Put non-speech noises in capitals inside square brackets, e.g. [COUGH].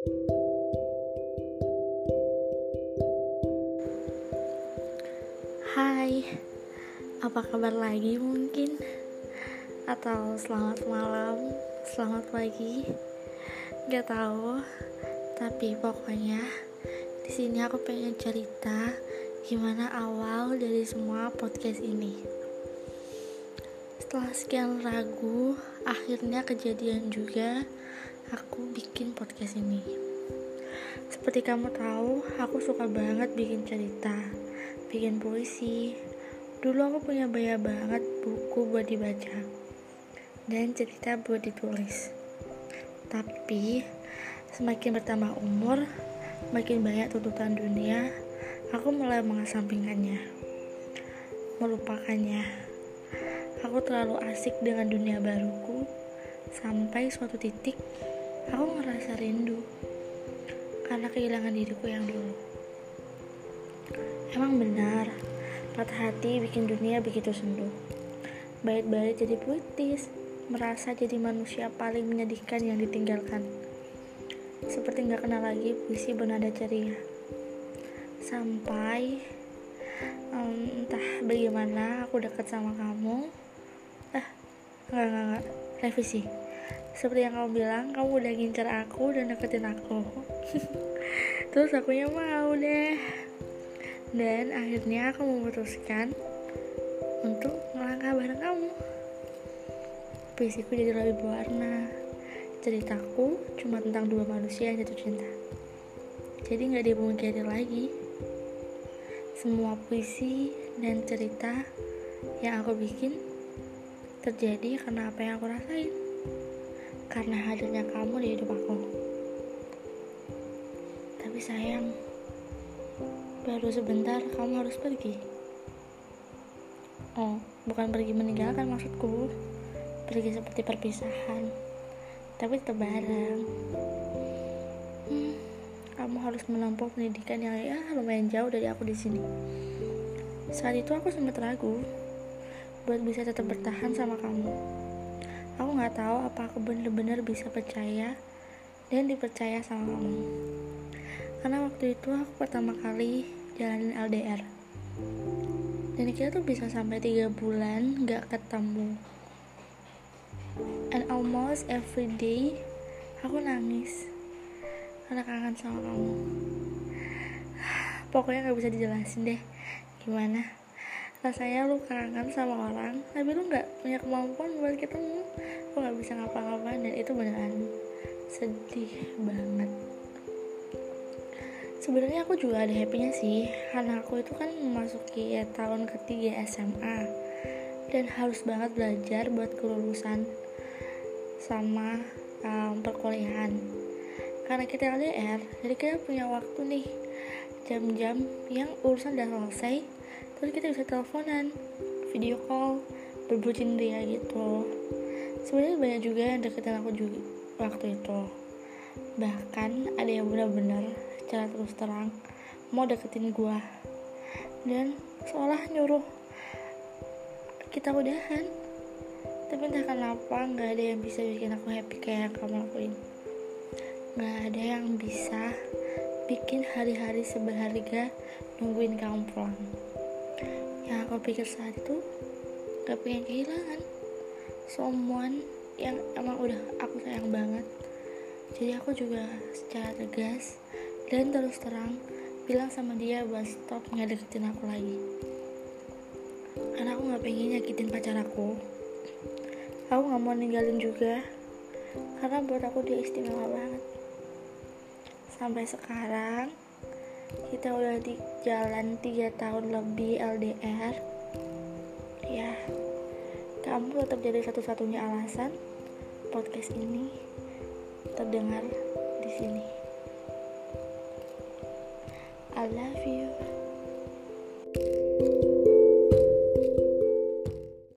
Hai, apa kabar lagi mungkin? Atau selamat malam, selamat pagi? Gak tahu, tapi pokoknya di sini aku pengen cerita gimana awal dari semua podcast ini. Setelah sekian ragu, akhirnya kejadian juga aku bikin podcast ini. Seperti kamu tahu, aku suka banget bikin cerita bikin puisi. Dulu aku punya banyak banget buku buat dibaca dan cerita buat ditulis. Tapi semakin bertambah umur, makin banyak tuntutan dunia, aku mulai mengesampingkannya, melupakannya. Aku terlalu asik dengan dunia baruku sampai suatu titik aku ngerasa rindu karena kehilangan diriku yang dulu. Emang benar, patah hati bikin dunia begitu sendu. Baik-baik jadi puitis, merasa jadi manusia paling menyedihkan yang ditinggalkan. Seperti nggak kenal lagi puisi bernada ceria. Sampai um, entah bagaimana aku dekat sama kamu. Nggak nggak nggak. Revisi. Seperti yang kamu bilang, kamu udah ngincar aku dan deketin aku. [LAUGHS] Terus akunya mau deh. Dan akhirnya aku memutuskan untuk melangkah bareng kamu. Puisiku jadi lebih berwarna. Ceritaku cuma tentang dua manusia yang jatuh cinta. Jadi nggak dipungkiri lagi. Semua puisi dan cerita yang aku bikin terjadi karena apa yang aku rasain karena hadirnya kamu di hidup aku tapi sayang Baru sebentar kamu harus pergi. Oh, bukan pergi meninggalkan maksudku. Pergi seperti perpisahan. Tapi tetap bareng. Hmm, kamu harus menempuh pendidikan yang ya lumayan jauh dari aku di sini. Saat itu aku sempat ragu buat bisa tetap bertahan sama kamu. Aku nggak tahu apa aku benar-benar bisa percaya dan dipercaya sama kamu. Karena waktu itu aku pertama kali jalanin LDR dan kita tuh bisa sampai tiga bulan gak ketemu. And almost every day aku nangis karena kangen sama kamu. [SIGHS] Pokoknya gak bisa dijelasin deh gimana rasanya lu kangen sama orang tapi lu gak punya kemampuan buat ketemu. Lu gak bisa ngapa-ngapain dan itu beneran sedih banget. Sebenarnya aku juga ada happynya sih. Karena aku itu kan memasuki ya, tahun ketiga SMA dan harus banget belajar buat kelulusan sama um, perkuliahan. Karena kita LDR jadi kita punya waktu nih. Jam-jam yang urusan udah selesai terus kita bisa teleponan video call berbucin dia gitu. Sebenarnya banyak juga yang deketin aku juga waktu itu. Bahkan ada yang benar-benar secara terus terang mau deketin gue dan seolah nyuruh kita udahan. Tapi entah kenapa nggak ada yang bisa bikin aku happy kayak yang kamu lakuin. Nggak ada yang bisa bikin hari-hari seberharga nungguin kamu pulang yang aku pikir saat itu gak pengen kehilangan someone yang emang udah aku sayang banget. Jadi aku juga secara tegas dan terus terang bilang sama dia buat stop nggak deketin aku lagi. Karena aku nggak pengen nyakitin pacar aku. Aku nggak mau ninggalin juga. Karena buat aku dia istimewa banget. Sampai sekarang kita udah di jalan 3 tahun lebih LDR ya kamu tetap jadi satu-satunya alasan podcast ini terdengar di sini I love you.